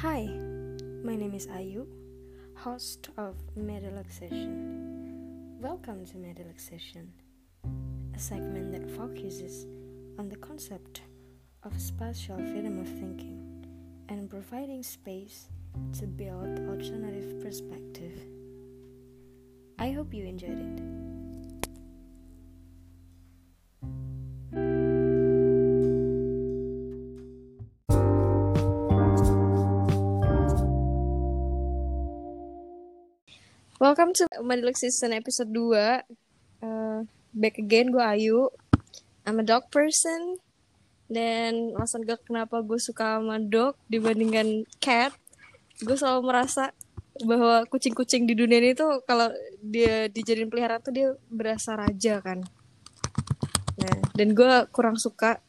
Hi, my name is Ayu, host of Medelaxation. Welcome to Medelaxation, a segment that focuses on the concept of spatial freedom of thinking and providing space to build alternative perspective. I hope you enjoyed it. Welcome to Medilux Season episode 2 uh, Back again, gue Ayu. I'm a dog person. Dan alasan gak kenapa gue suka sama dog dibandingkan cat Gue selalu merasa bahwa kucing-kucing di dunia ini tuh Kalau dia dijadiin peliharaan tuh dia berasa raja kan. Nah, dan gue kurang suka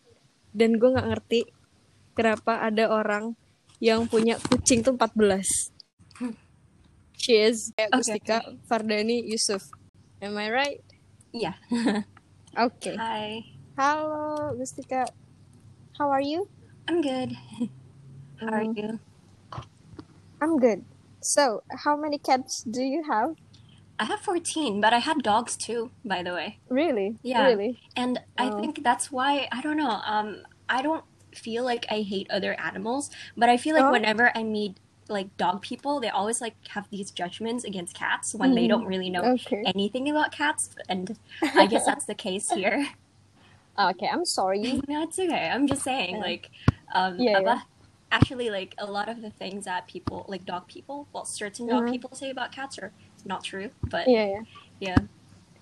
Dan gue gak ngerti kenapa ada orang yang punya kucing tuh 14 Cheers, Okay, Gustika Fardani Yusuf. Am I right? Yeah. Okay. Hi. Halo, Gustika. How are you? I'm good. How are Mm. you? I'm good. So, how many cats do you have? I have 14, but I had dogs too, by the way. Really? Yeah. Really? And I Oh. think that's why I don't know. Um I don't feel like I hate other animals, but I feel like Oh. whenever I meet like dog people, they always like have these judgments against cats when they Mm. don't really know Okay. anything about cats and I guess that's the case here. Okay, I'm sorry. no, it's okay. I'm just saying, Yeah. like, um, Yeah, apa- actually, like a lot of the things that people, like dog people, well, certain dog Mhm. people say about cats are not true, but yeah, ya. yeah,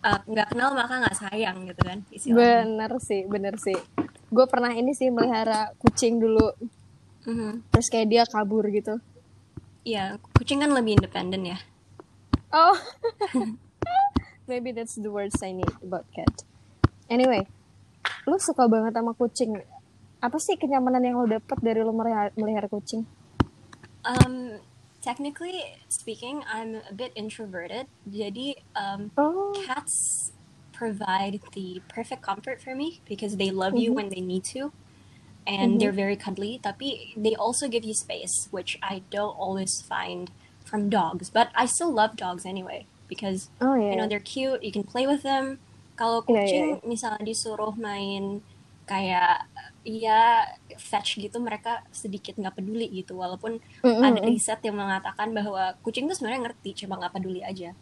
Uh, nggak kenal maka nggak sayang gitu kan istilahnya. Bener sih, bener sih. Gue pernah ini sih melihara kucing dulu. Mhm. Terus kayak dia kabur gitu. Iya, kucing kan lebih independen ya. Oh. Maybe that's the words I need about cat. Anyway, lu suka banget sama kucing. Apa sih kenyamanan yang lo dapet dari lo melihara, kucing? Um, technically speaking, I'm a bit introverted, jadi um, Oh. cats provide the perfect comfort for me because they love you Mhm. when they need to and Mhm. they're very cuddly tapi they also give you space which I don't always find from dogs but I still love dogs anyway because Oh you know they're cute you can play with them kalau Iya, iya, kucing misalnya disuruh main kayak ya fetch gitu mereka sedikit nggak peduli gitu walaupun Mm-mm. ada riset yang mengatakan bahwa kucing tuh sebenarnya ngerti cuma nggak peduli aja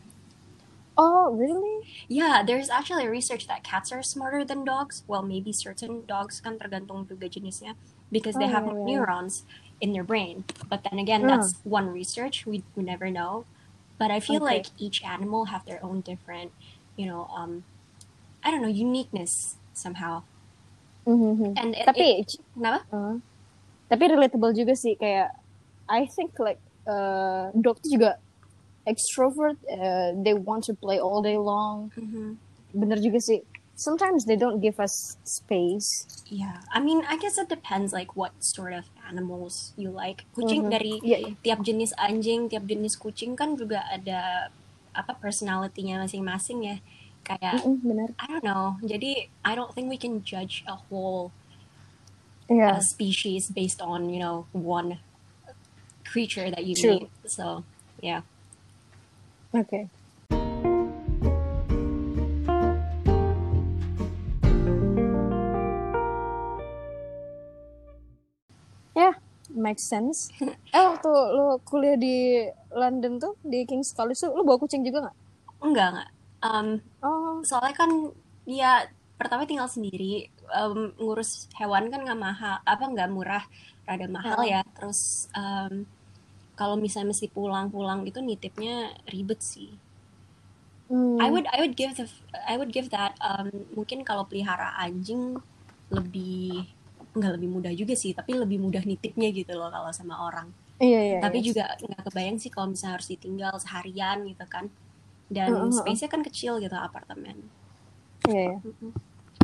Oh, really? Yeah, there's actually research that cats are smarter than dogs. Well, maybe certain dogs kan tergantung juga jenisnya because they Oh, have yeah, yeah. neurons in their brain. But then again, Ah. that's one research. We, we never know. But I feel Okay. like each animal have their own different, you know, um, I don't know, uniqueness somehow. Mm-hmm. And it, Tapi, it- kenapa? uh, tapi relatable juga sih kayak I think like uh, dog tuh juga extrovert. Uh, they want to play all day long. Mhm. Bener juga sih. Sometimes they don't give us space. Yeah, I mean, I guess it depends like what sort of animals you like. Kucing Mhm. dari Iya, iya. tiap jenis anjing, tiap jenis kucing kan juga ada apa personality-nya masing-masing ya. Kayak Mm-mm, bener. I don't know. Jadi I don't think we can judge a whole Iya. uh, species based on you know one creature that you True. meet. So yeah. Oke. Ya, makes sense. Eh, waktu lo kuliah di London tuh, di King's College tuh, lo bawa kucing juga nggak? Enggak enggak. Um, Oh, soalnya kan ya pertama tinggal sendiri em, ngurus hewan kan nggak mahal apa nggak murah rada mahal Heeh. ya terus em, kalau misalnya mesti pulang-pulang gitu nitipnya ribet sih hmm, I would I would give the I would give that um, mungkin kalau pelihara anjing lebih nggak lebih mudah juga sih tapi lebih mudah nitipnya gitu loh kalau sama orang iya iya. tapi iya. juga nggak kebayang sih kalau misalnya harus ditinggal seharian gitu kan dan Heeh, heeh. space-nya kan kecil gitu apartemen Iya, iya.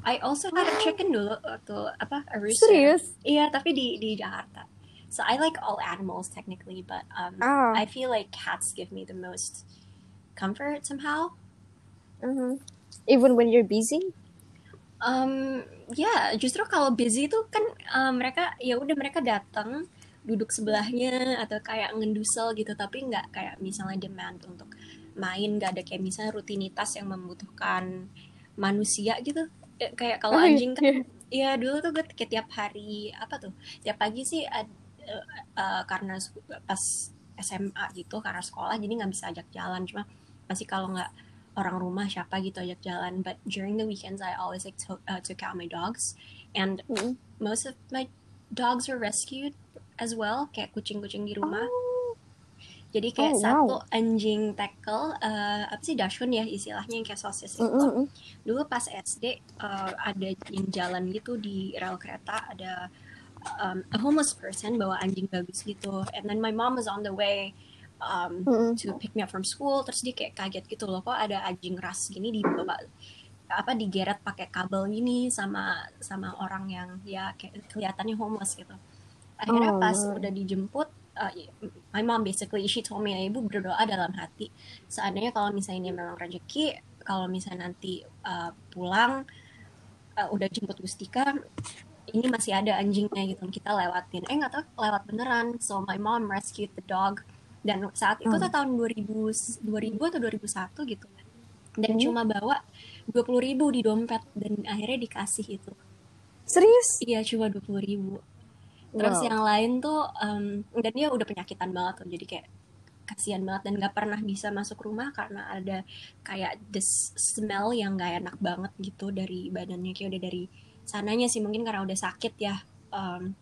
I also had a chicken dulu waktu apa a rooster. Serius? Iya, tapi di di Jakarta. So I like all animals technically, but um, Ah. I feel like cats give me the most comfort somehow. Mhm. Even when you're busy? Um, ya, justru kalau busy tuh kan um, mereka ya udah mereka datang duduk sebelahnya atau kayak ngendusel gitu tapi nggak kayak misalnya demand untuk main nggak ada kayak misalnya rutinitas yang membutuhkan manusia gitu Ya, kayak kalau Oh, iya, anjing kan iya. ya dulu tuh gue kayak tiap hari apa tuh tiap pagi sih ad- eh, eh, karena pas SMA gitu karena sekolah jadi nggak bisa ajak jalan cuma pasti kalau nggak orang rumah siapa gitu ajak jalan but during the weekends I always like to, uh, took out my dogs and Mm. most of my dogs were rescued as well kayak kucing-kucing di rumah Oh, jadi kayak Oh, wow. satu anjing tackle eh, apa sih dashun ya istilahnya yang kayak sosis itu mm, mm. dulu pas SD uh, ada yang jalan gitu di rel kereta ada um, a homeless person bawa anjing bagus gitu. And then my mom was on the way um, Mm, mm. to pick me up from school. Terus dia kayak kaget gitu loh kok ada anjing ras gini di bawa apa digeret pakai kabel gini sama sama orang yang ya kayak kelihatannya homeless gitu. Akhirnya Oh, pas udah dijemput uh, my mom basically she told me ibu berdoa dalam hati. Seandainya kalau misalnya ini memang rezeki kalau misalnya nanti uh, pulang uh, udah jemput Gustika ini masih ada anjingnya gitu kita lewatin eh nggak tahu lewat beneran so my mom rescued the dog dan saat itu Oh. tuh tahun 2000 2000 atau 2001 gitu dan Hmm. cuma bawa 20.000 ribu di dompet dan akhirnya dikasih itu Serius? iya cuma 20.000 ribu terus Wow. yang lain tuh um, dan dia udah penyakitan banget tuh jadi kayak kasihan banget dan nggak pernah bisa masuk rumah karena ada kayak this smell yang nggak enak banget gitu dari badannya kayak udah dari sananya sih mungkin karena udah sakit ya Um,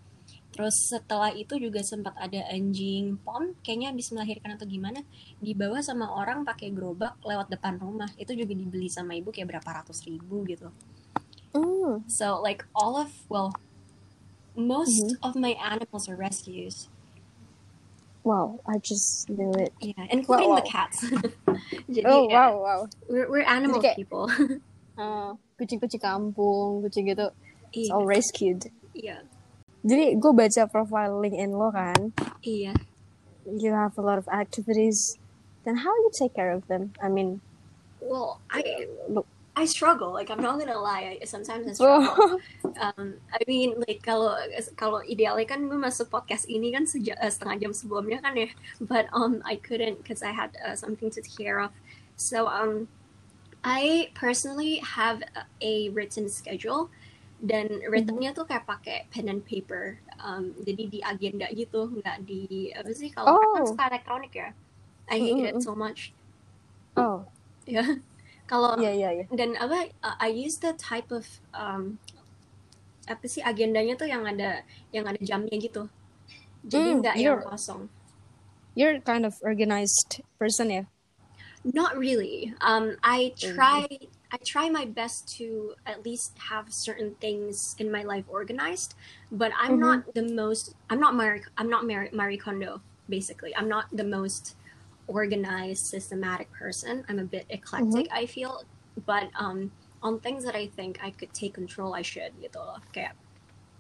terus setelah itu juga sempat ada anjing pom kayaknya habis melahirkan atau gimana dibawa sama orang pakai gerobak lewat depan rumah itu juga dibeli sama ibu kayak berapa ratus ribu gitu Mm. So like all of well, most of my animals are rescues. Wow, I just knew it. Yeah, including Wow, the wow. cats. Jadi Oh, ya, wow, wow. we're we're animal Jadi kayak- people. Uh, kucing-kucing kampung, kucing gitu, it's iya, all rescued. iya, Jadi gue baca profile LinkedIn lo kan, iya. you have a lot of activities. Then how you take care of them? I mean, Well, I look. I struggle. Like I'm not gonna lie. I, sometimes I Oh. struggle. Um, I mean, like kalau kalau idealnya kan gue masuk podcast ini kan sejak eh, setengah jam sebelumnya kan ya. But um, I couldn't because I had uh, something to take care of. So um, I personally have a- written schedule dan writtennya tuh kayak pakai pen and paper. Um, jadi di agenda gitu, nggak di apa sih kalau kan Oh. suka elektronik ya. I hate it Mm-mm. so much. oh, Ya. Kalau iya iya iya. dan apa uh, I use the type of um, apa sih agendanya tuh yang ada yang ada jamnya gitu jadi Hmm, nggak yang you're- kosong You're kind of organized person ya. Not really. Um, I Hmm. try I try my best to at least have certain things in my life organized but I'm Mhm. not the most I'm not Marie I'm not Marie, Marie Kondo basically. I'm not the most organized systematic person. I'm a bit eclectic I feel but um on things that I think I could take control I should gitu loh. Kayak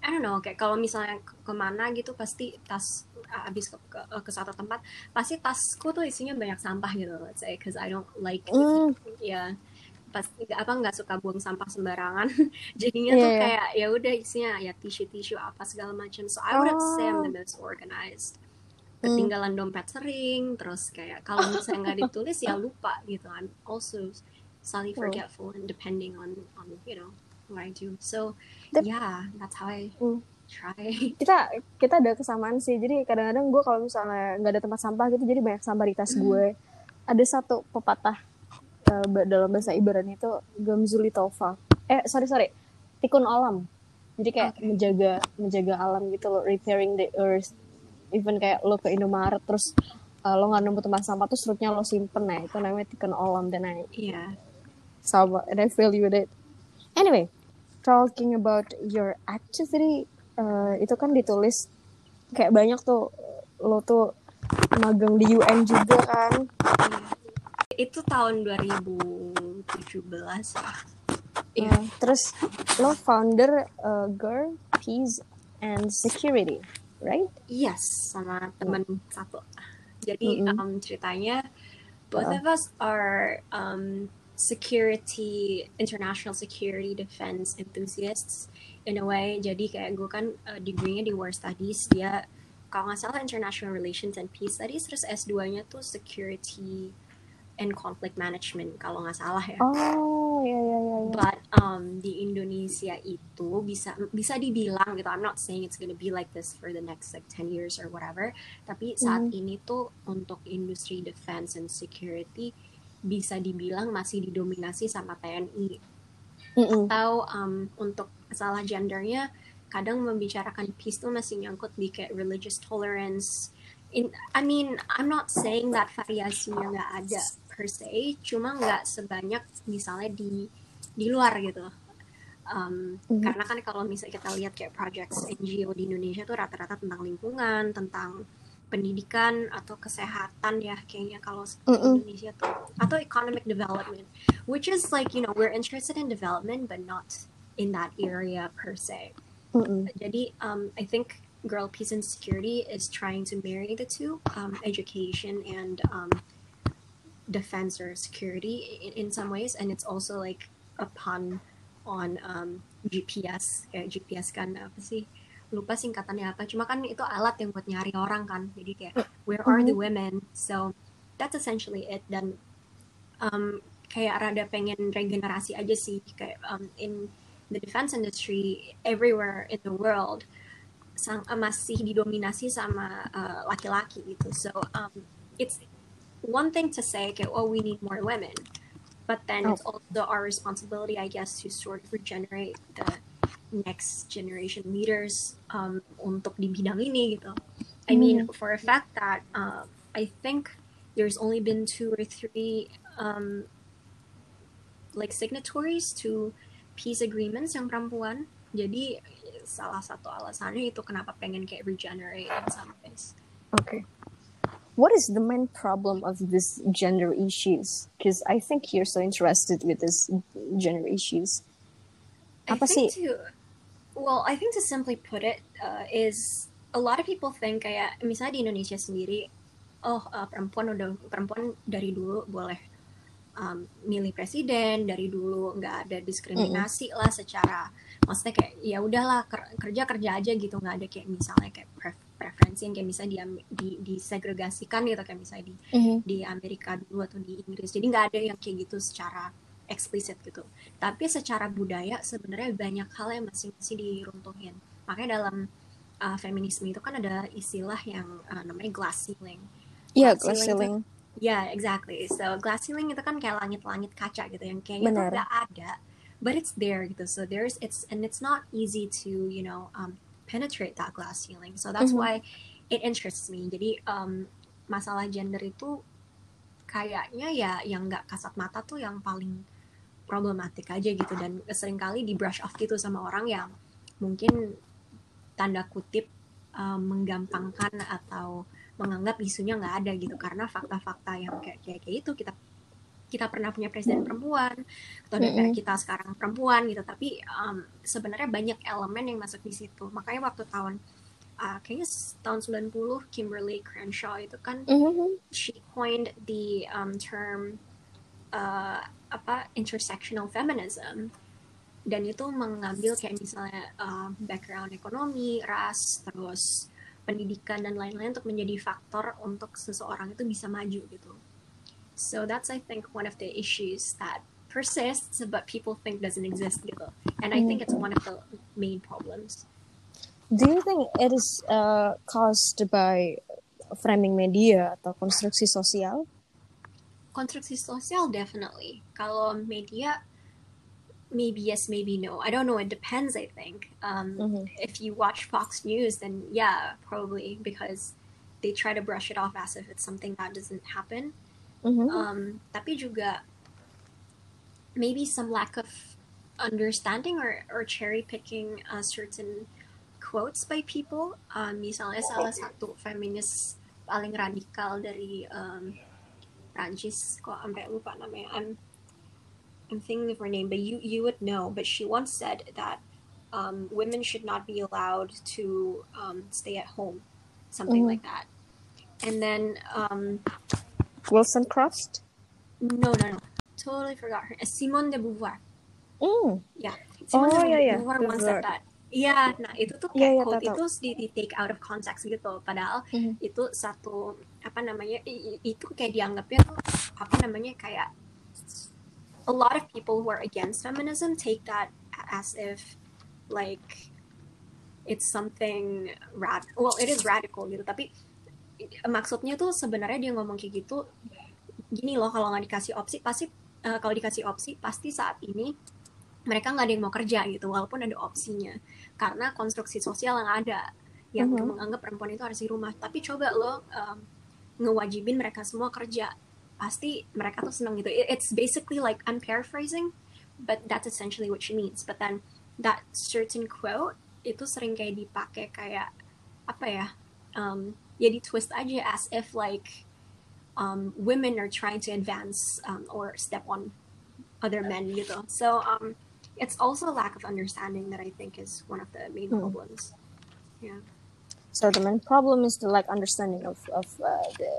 I don't know kayak kalau misalnya ke- ke mana gitu pasti tas habis ke, ke, ke suatu tempat pasti tasku tuh isinya banyak sampah gitu let's say because I don't like Mm. ya pas nggak- apa nggak suka buang sampah sembarangan jadinya tuh Iya, kayak ya udah isinya ya tisu tisu apa segala macam so I wouldn't say I'm the Oh. most organized Hmm. ketinggalan dompet sering terus kayak kalau misalnya nggak ditulis ya lupa gitu I'm also slightly Oh. forgetful and depending on on you know what I do so Tapi- yeah that's how I Hmm. try Kita kita ada kesamaan sih. Jadi kadang-kadang gue kalau misalnya nggak ada tempat sampah gitu, jadi banyak sampah di tas gue. Ada satu pepatah uh, dalam bahasa Ibrani itu gamzuli tofa. Eh sorry sorry, tikun alam. Jadi kayak Oke. menjaga menjaga alam gitu loh, repairing the earth. Even kayak lo ke Indomaret terus uh, lo nggak nemu tempat sampah terus struknya lo simpen nah itu namanya tikun alam dan I yeah sama and I feel you with it. Anyway, talking about your activity uh, itu kan ditulis kayak banyak tuh lo tuh magang di UN juga kan. itu tahun 2017 ya Iya. Uh, terus lo founder uh, Girl Peace and Security, right? Yes, sama temen satu. Jadi Mm-mm. um, ceritanya both Uh. of us are um, security, international security defense enthusiasts in a way. Jadi kayak gue kan uh, degree-nya di war studies, dia kalau nggak salah international relations and peace studies terus S2-nya tuh security and conflict management kalau nggak salah ya. Oh, ya ya ya. ya. But um, di Indonesia itu bisa bisa dibilang gitu. I'm not saying it's gonna be like this for the next like 10 years or whatever. Tapi saat Mhm. ini tuh untuk industri defense and security bisa dibilang masih didominasi sama TNI. Mm-mm. Atau um, untuk masalah gendernya kadang membicarakan peace tuh masih nyangkut di kayak religious tolerance. In, I mean, I'm not saying that variasinya nggak ada per se, cuma nggak sebanyak misalnya di di luar gitu. Um, Mhm. Karena kan kalau misalnya kita lihat kayak projects NGO di Indonesia tuh rata-rata tentang lingkungan, tentang pendidikan atau kesehatan ya kayaknya kalau di Mm-mm. Indonesia tuh atau economic development, which is like you know we're interested in development but not in that area per se. Mm-mm. Jadi um, I think Girl Peace and Security is trying to marry the two, um, education and um, defense or security in, in some ways, and it's also like a pun on um, GPS. Kayak GPS kan apa sih? Lupa singkatannya apa. Cuma kan itu alat yang buat nyari orang kan. Jadi kayak where are the women? So that's essentially it. Dan um, kayak rada pengen regenerasi aja sih kayak um, in the defense industry everywhere in the world sang, uh, masih didominasi sama uh, laki-laki gitu. So um, it's one thing to say kayak oh we need more women, but then it's also our responsibility I guess to sort of regenerate the next generation leaders um, untuk di bidang ini gitu. I mean for a fact that uh, I think there's only been two or three um, like signatories to peace agreements yang perempuan. Jadi salah satu alasannya itu kenapa pengen kayak regenerate in some ways. Okay. What is the main problem of this gender issues? Because I think you're so interested with this gender issues. I Apa think sih? to, well, I think to simply put it uh, is a lot of people think kayak misalnya di Indonesia sendiri, oh uh, perempuan udah perempuan dari dulu boleh um, milih presiden dari dulu nggak ada diskriminasi lah secara maksudnya kayak ya udahlah ker- kerja kerja aja gitu nggak ada kayak misalnya kayak pref- preferensi yang kayak misalnya di, di disegregasikan gitu kayak misalnya di Mhm. di Amerika dulu atau di Inggris. Jadi nggak ada yang kayak gitu secara eksplisit gitu. Tapi secara budaya sebenarnya banyak hal yang masih masih diruntuhin. Makanya dalam uh, feminisme itu kan ada istilah yang uh, namanya glass ceiling. Yeah, Glass ceiling ceiling. Yeah, exactly. So glass ceiling itu kan kayak langit-langit kaca gitu yang kayaknya Benar. nggak ada, but it's there gitu. So there's it's and it's not easy to you know um, penetrate that glass ceiling. So that's Mhm. why it interests me. Jadi um, masalah gender itu kayaknya ya yang nggak kasat mata tuh yang paling problematik aja gitu. Dan sering kali di brush off gitu sama orang yang mungkin tanda kutip um, menggampangkan atau menganggap isunya nggak ada gitu. Karena fakta-fakta yang kayak kayak itu kita kita pernah punya presiden perempuan atau DPR kita sekarang perempuan gitu. Tapi um, sebenarnya banyak elemen yang masuk di situ. Makanya waktu tahun uh, kayaknya tahun 90 Kimberly Crenshaw itu kan Mhm. she coined the um, term uh, apa intersectional feminism dan itu mengambil kayak misalnya uh, background ekonomi, ras, terus pendidikan dan lain-lain untuk menjadi faktor untuk seseorang itu bisa maju gitu. So that's I think one of the issues that persists but people think doesn't exist gitu. And I think it's one of the main problems. Do you think it is uh, caused by framing media atau konstruksi sosial? Konstruksi sosial definitely. Kalau media, maybe yes, maybe no. I don't know. It depends. I think. Um, Mhm. If you watch Fox News, then yeah, probably because they try to brush it off as if it's something that doesn't happen. Mhm. Um, tapi juga maybe some lack of understanding or, or cherry picking uh, certain quotes by people. Um, misalnya salah satu feminis paling radikal dari um, Kok sampai lupa namanya. I'm I'm thinking of her name, but you you would know. But she once said that um, women should not be allowed to um, stay at home, something Mhm. like that. And then um, Wilson Croft? no, no, no, totally forgot her. Simone de Beauvoir. Mm. Yeah, Simone Oh, de yeah, yeah, Beauvoir once Beauvoir. said that Iya, nah itu tuh Iya, kayak iya, quote tahu, itu di, di take out of context gitu. Padahal Mhm. itu satu apa namanya itu kayak dianggapnya tuh apa namanya kayak a lot of people who are against feminism take that as if like it's something rad well it is radical gitu tapi maksudnya tuh sebenarnya dia ngomong kayak gitu gini loh kalau nggak dikasih opsi pasti eh, kalau dikasih opsi pasti saat ini mereka nggak ada yang mau kerja gitu walaupun ada opsinya. Karena konstruksi sosial yang ada yang Mhm. menganggap perempuan itu harus di rumah. Tapi coba lo um, ngewajibin mereka semua kerja. Pasti mereka tuh seneng gitu. It- it's basically like I'm paraphrasing but that's essentially what she means. But then that certain quote itu sering kayak dipakai kayak apa ya um, ya di twist aja as if like um, women are trying to advance um, or step on other men gitu. So um, it's also a lack of understanding that I think is one of the main Hmm. problems yeah So the main problem is the like understanding of of uh, the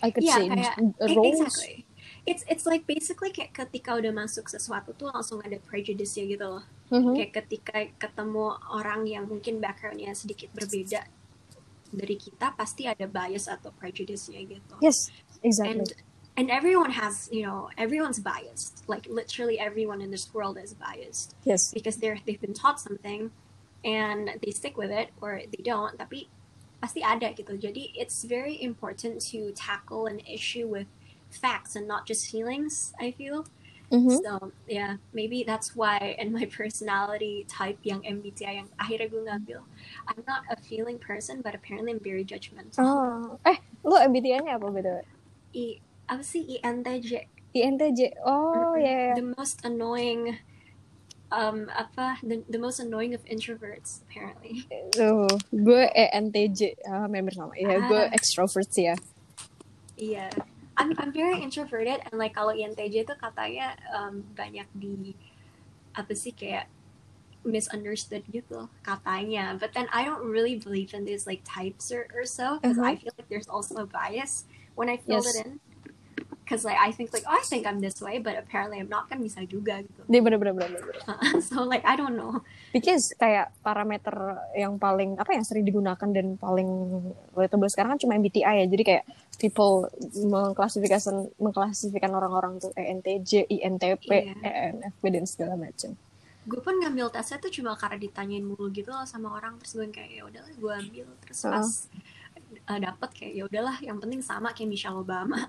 I could Yeah, say kayak e- roles. exactly. It's it's like basically kayak ketika udah masuk sesuatu tuh langsung ada prejudice ya gitu loh. Mhm. Kayak ketika ketemu orang yang mungkin backgroundnya sedikit berbeda dari kita pasti ada bias atau prejudice-nya gitu. Yes, exactly. And and everyone has, you know, everyone's biased. Like literally everyone in this world is biased yes. because they're they've been taught something and they stick with it or they don't tapi pasti ada gitu jadi it's very important to tackle an issue with facts and not just feelings I feel Mhm. so yeah maybe that's why in my personality type yang MBTI yang akhirnya gue ngambil I'm not a feeling person but apparently I'm very judgmental Oh, eh, lu MBTI-nya apa beda? Apa sih INTJ INTJ. Oh, ya. ya. the most annoying um apa the, the most annoying of introverts apparently Tuh, gue ENTJ. Ah, member sama. Iya, gue Ah. extrovert sih ya. Iya, I'm I'm very introverted and like kalau INTJ itu katanya um, banyak di apa sih kayak misunderstood gitu katanya. But then I don't really believe in these like types or, or so because I Uh-huh. feel like there's also a bias when I fill Yes. it in. Because like I think like oh, I think I'm this way, but apparently I'm not kan bisa juga gitu. Dia bener-bener bener. so like I don't know. Because kayak parameter yang paling apa yang sering digunakan dan paling relatable sekarang kan cuma MBTI ya. Jadi kayak people mengklasifikasikan mengklasifikkan orang-orang tuh ENTJ, INTP, Iya. ENFP dan segala macam. Gue pun ngambil tesnya tuh cuma karena ditanyain mulu gitu loh sama orang terus gue kayak ya udahlah gue ambil terus pas uh, dapet kayak ya udahlah yang penting sama kayak Michelle Obama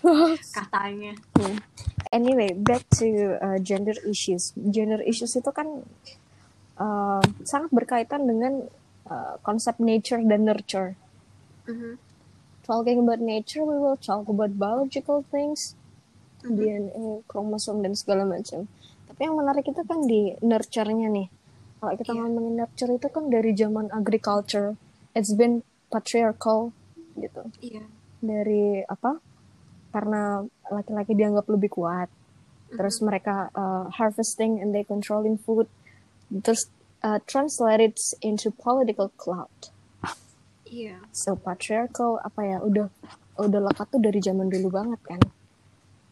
katanya. Anyway, back to uh, gender issues. Gender issues itu kan uh, sangat berkaitan dengan uh, konsep nature dan nurture. Mhm. Talking about nature, we will talk about biological things, Mhm. DNA, kromosom dan segala macam. Tapi yang menarik itu kan di nurture-nya nih. Kalau kita Iya. ngomongin nurture itu kan dari zaman agriculture, it's been patriarchal gitu. Iya. Dari apa? Karena laki-laki dianggap lebih kuat. Terus mereka uh, harvesting and they controlling food. Terus uh, translated into political clout. Iya. So patriarchal apa ya udah udah lekat tuh dari zaman dulu banget kan.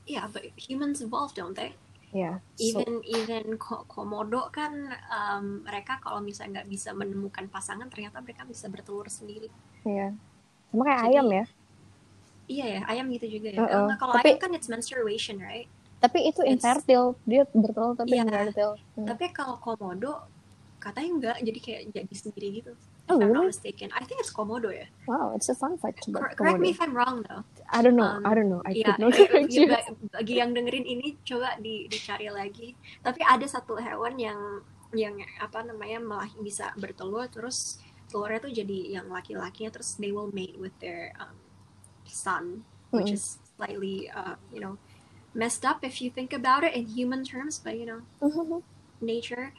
Iya, but humans evolve, don't they? So- Even even ko- komodo kan um, mereka kalau misalnya nggak bisa menemukan pasangan ternyata mereka bisa bertelur sendiri. Iya. Sama kayak Jadi- ayam ya. Iya ya, ayam gitu juga ya. Uh-uh. Nah, kalau Tapi- ayam kan it's menstruation, right? Tapi itu It's- infertile. Dia bertelur tapi Iya. infertile. Hmm. Tapi kalau komodo katanya enggak, jadi kayak jadi sendiri gitu. Oh, if I'm really? not mistaken. I think it's komodo ya. Wow, it's a fun fact Cor- correct me komodo. if I'm wrong though. I don't know. Um, I don't know. I Iya, could not correct you. ba- bagi yang dengerin ini coba di, dicari lagi. Tapi ada satu hewan yang yang apa namanya malah bisa bertelur terus telurnya tuh jadi yang laki-lakinya terus they will mate with their um, son, which Mm-mm. is slightly uh, you know messed up if you think about it in human terms, but you know Mhm. nature.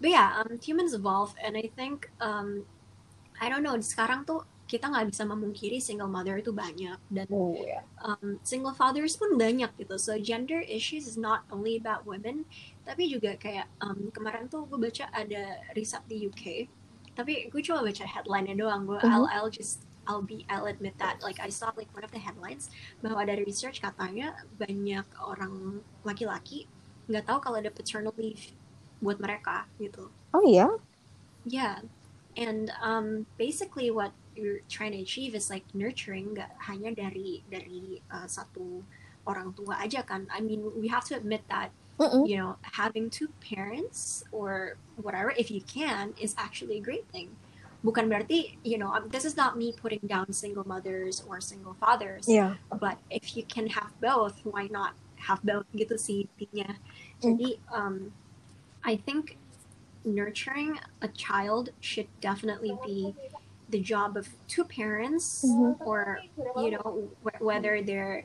But yeah, um, humans evolve, and I think um, I don't know. Sekarang tuh kita nggak bisa memungkiri single mother itu banyak dan Oh ya. um, single fathers pun banyak gitu. So gender issues is not only about women, tapi juga kayak um, kemarin tuh gue baca ada riset di UK. Tapi gue cuma baca headline-nya doang. Gue Mhm. I'll I'll just I'll be I'll admit that like I saw like one of the headlines bahwa ada research katanya banyak orang laki-laki nggak tahu kalau ada paternal leave buat mereka gitu. Oh iya. Yeah, and um, basically what you're trying to achieve is like nurturing nggak hanya dari dari uh, satu orang tua aja kan. I mean, we have to admit that Mm-mm. you know having two parents or whatever, if you can, is actually a great thing. Bukan berarti you know um, this is not me putting down single mothers or single fathers, Yeah. but if you can have both, why not have both gitu sih intinya. Mm. Jadi um, I think nurturing a child should definitely be the job of two parents Mhm. or you know wh- whether they're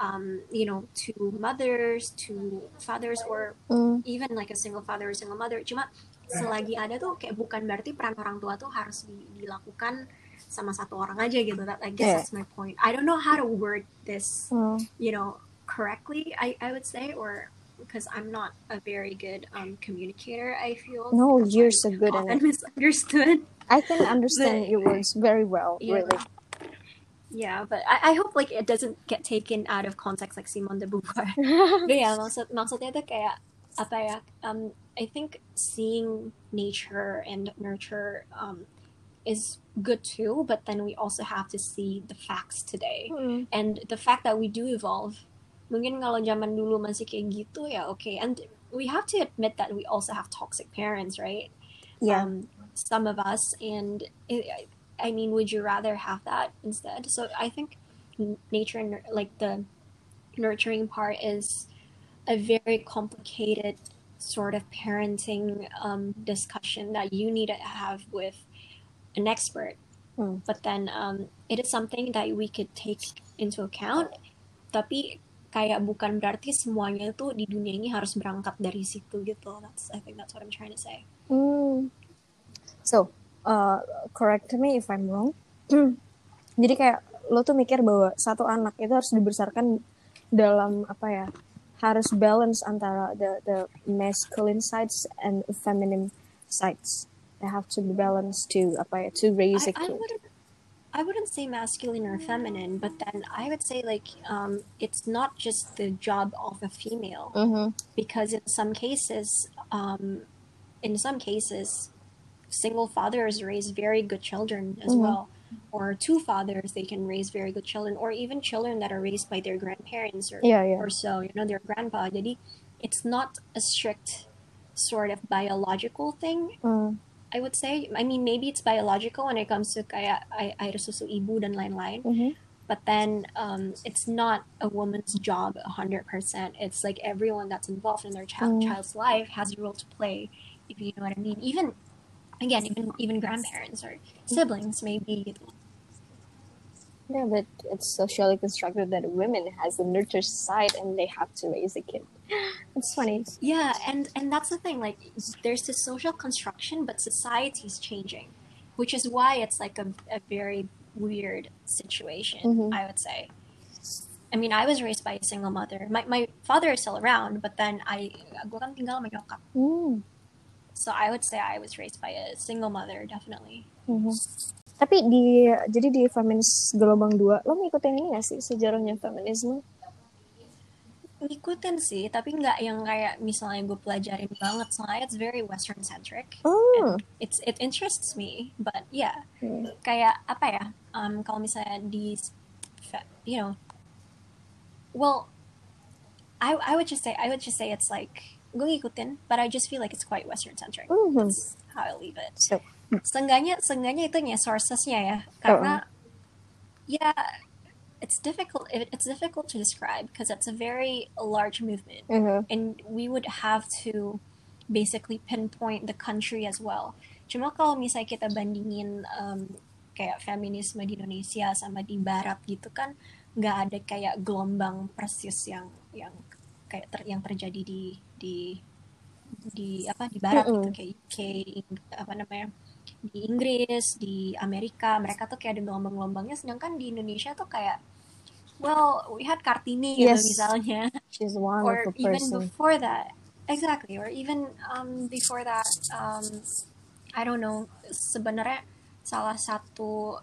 um, you know two mothers two fathers or Mm. even like a single father or single mother cuma selagi ada tuh kayak bukan berarti peran orang tua tuh harus di- dilakukan sama satu orang aja gitu that I guess Yeah. that's my point I don't know how to word this Mm. you know correctly I, I would say or because I'm not a very good um, communicator I feel No, you're I'm so good at it. misunderstood I can understand your words very well, Yeah. really. yeah but I, I hope like it doesn't get taken out of context like Simone de Beauvoir but yeah maksud maksudnya tuh kayak apa ya um I think seeing nature and nurture um is good too but then we also have to see the facts today Mm. and the fact that we do evolve mungkin kalau zaman dulu masih kayak gitu ya okay. And we have to admit that we also have toxic parents right? Yeah. um, some of us and it, i mean would you rather have that instead? So i think nature and like the nurturing part is a very complicated sort of parenting um, discussion that you need to have with an expert. Hmm. but then um, it is something that we could take into account. Tapi kayak bukan berarti semuanya tuh di dunia ini harus berangkat dari situ gitu that's I think that's what I'm trying to say Hmm. So, uh, correct me if I'm wrong. Jadi kayak lo tuh mikir bahwa satu anak itu harus dibesarkan dalam apa ya? Harus balance antara the the masculine sides and feminine sides. They have to be balanced to apa ya? To raise I, a I kid. wouldn't I wouldn't say masculine or feminine but then I would say like um, it's not just the job of a female Mhm. because in some cases um, in some cases single fathers raise very good children as Mhm. well or two fathers they can raise very good children or even children that are raised by their grandparents or, Yeah, yeah. or so you know their grandpa jadi it's not a strict sort of biological thing Mm. I would say I mean maybe it's biological when it comes to kayak ay- air susu ibu dan lain-lain Mhm. but then um, it's not a woman's job 100% it's like everyone that's involved in their child, Mm. child's life has a role to play if you know what i mean even again even even grandparents or siblings maybe. Yeah, but it's socially constructed that women has the nurture side and they have to raise a kid. It's funny. yeah and and that's the thing like there's this social construction but society's changing which is why it's like a, a very weird situation Mhm. i would say I mean, I was raised by a single mother. My, my father is still around, but then I, gue kan tinggal sama nyokap. Hmm. So I would say I was raised by a single mother, definitely. Mhm. Tapi di jadi di feminis gelombang dua, lo ngikutin ini gak sih sejarahnya feminisme? Ngikutin sih, tapi nggak yang kayak misalnya gue pelajarin banget, soalnya it's very Western centric. Hmm. It's it interests me, but yeah, Hmm. kayak apa ya? Um, kalau misalnya di, you know, well, I I would just say I would just say it's like gue ngikutin, but I just feel like it's quite Western centric. Mhm. That's how I leave it. So, Seenggaknya, seenggaknya itunya sourcesnya ya, karena ya it's difficult. it- It's difficult to describe because it's a very large movement, mhm. and we would have to basically pinpoint the country as well. Cuma kalau misalnya kita bandingin um, kayak feminisme di Indonesia sama di Barat gitu kan, nggak ada kayak gelombang persis yang yang kayak ter- yang terjadi di di di apa di Barat gitu Mm-mm. kayak UK apa namanya di Inggris di Amerika mereka tuh kayak ada gelombang-gelombangnya sedangkan di Indonesia tuh kayak well we had Kartini gitu Yes. misalnya She's one or of a even person. before that exactly or even um, before that um, I don't know sebenarnya salah satu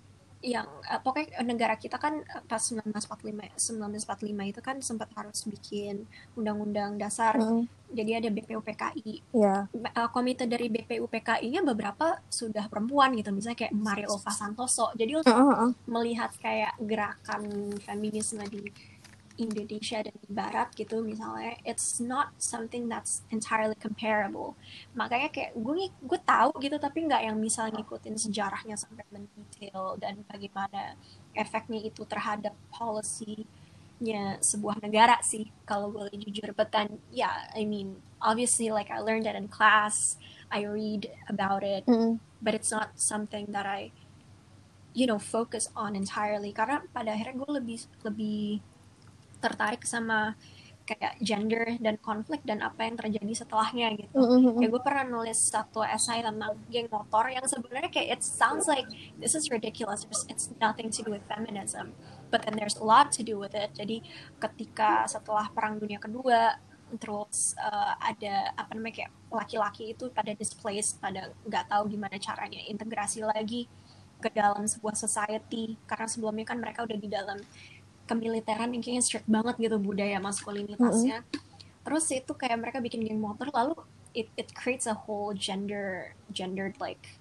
yang uh, pokoknya negara kita kan uh, pas 1945 1945 itu kan sempat harus bikin undang-undang dasar Mm. jadi ada BPUPKI Ya. uh, komite dari BPUPKI-nya beberapa sudah perempuan gitu misalnya kayak Mario Ova Santoso jadi untuk Heeh, heeh. melihat kayak gerakan feminisme di Indonesia dan di Barat gitu misalnya it's not something that's entirely comparable. Makanya kayak gue gue tahu gitu tapi nggak yang misalnya ngikutin sejarahnya sampai mendetail dan bagaimana efeknya itu terhadap policy-nya sebuah negara sih kalau boleh jujur. But then yeah I mean obviously like I learned that in class I read about it Mm. but it's not something that I you know focus on entirely. Karena pada akhirnya gue lebih lebih tertarik sama kayak gender dan konflik dan apa yang terjadi setelahnya gitu. Mm, mm, mm. Kayak gue pernah nulis satu esai tentang geng motor yang sebenarnya kayak it sounds like this is ridiculous. It's, it's nothing to do with feminism, but then there's a lot to do with it. Jadi ketika setelah Perang Dunia Kedua terus uh, ada apa namanya kayak laki-laki itu pada displaced, pada nggak tahu gimana caranya integrasi lagi ke dalam sebuah society karena sebelumnya kan mereka udah di dalam kemiliteran yang kayaknya strict banget gitu budaya maskulinitasnya. Terus itu kayak mereka bikin geng motor lalu it it creates a whole gender gendered like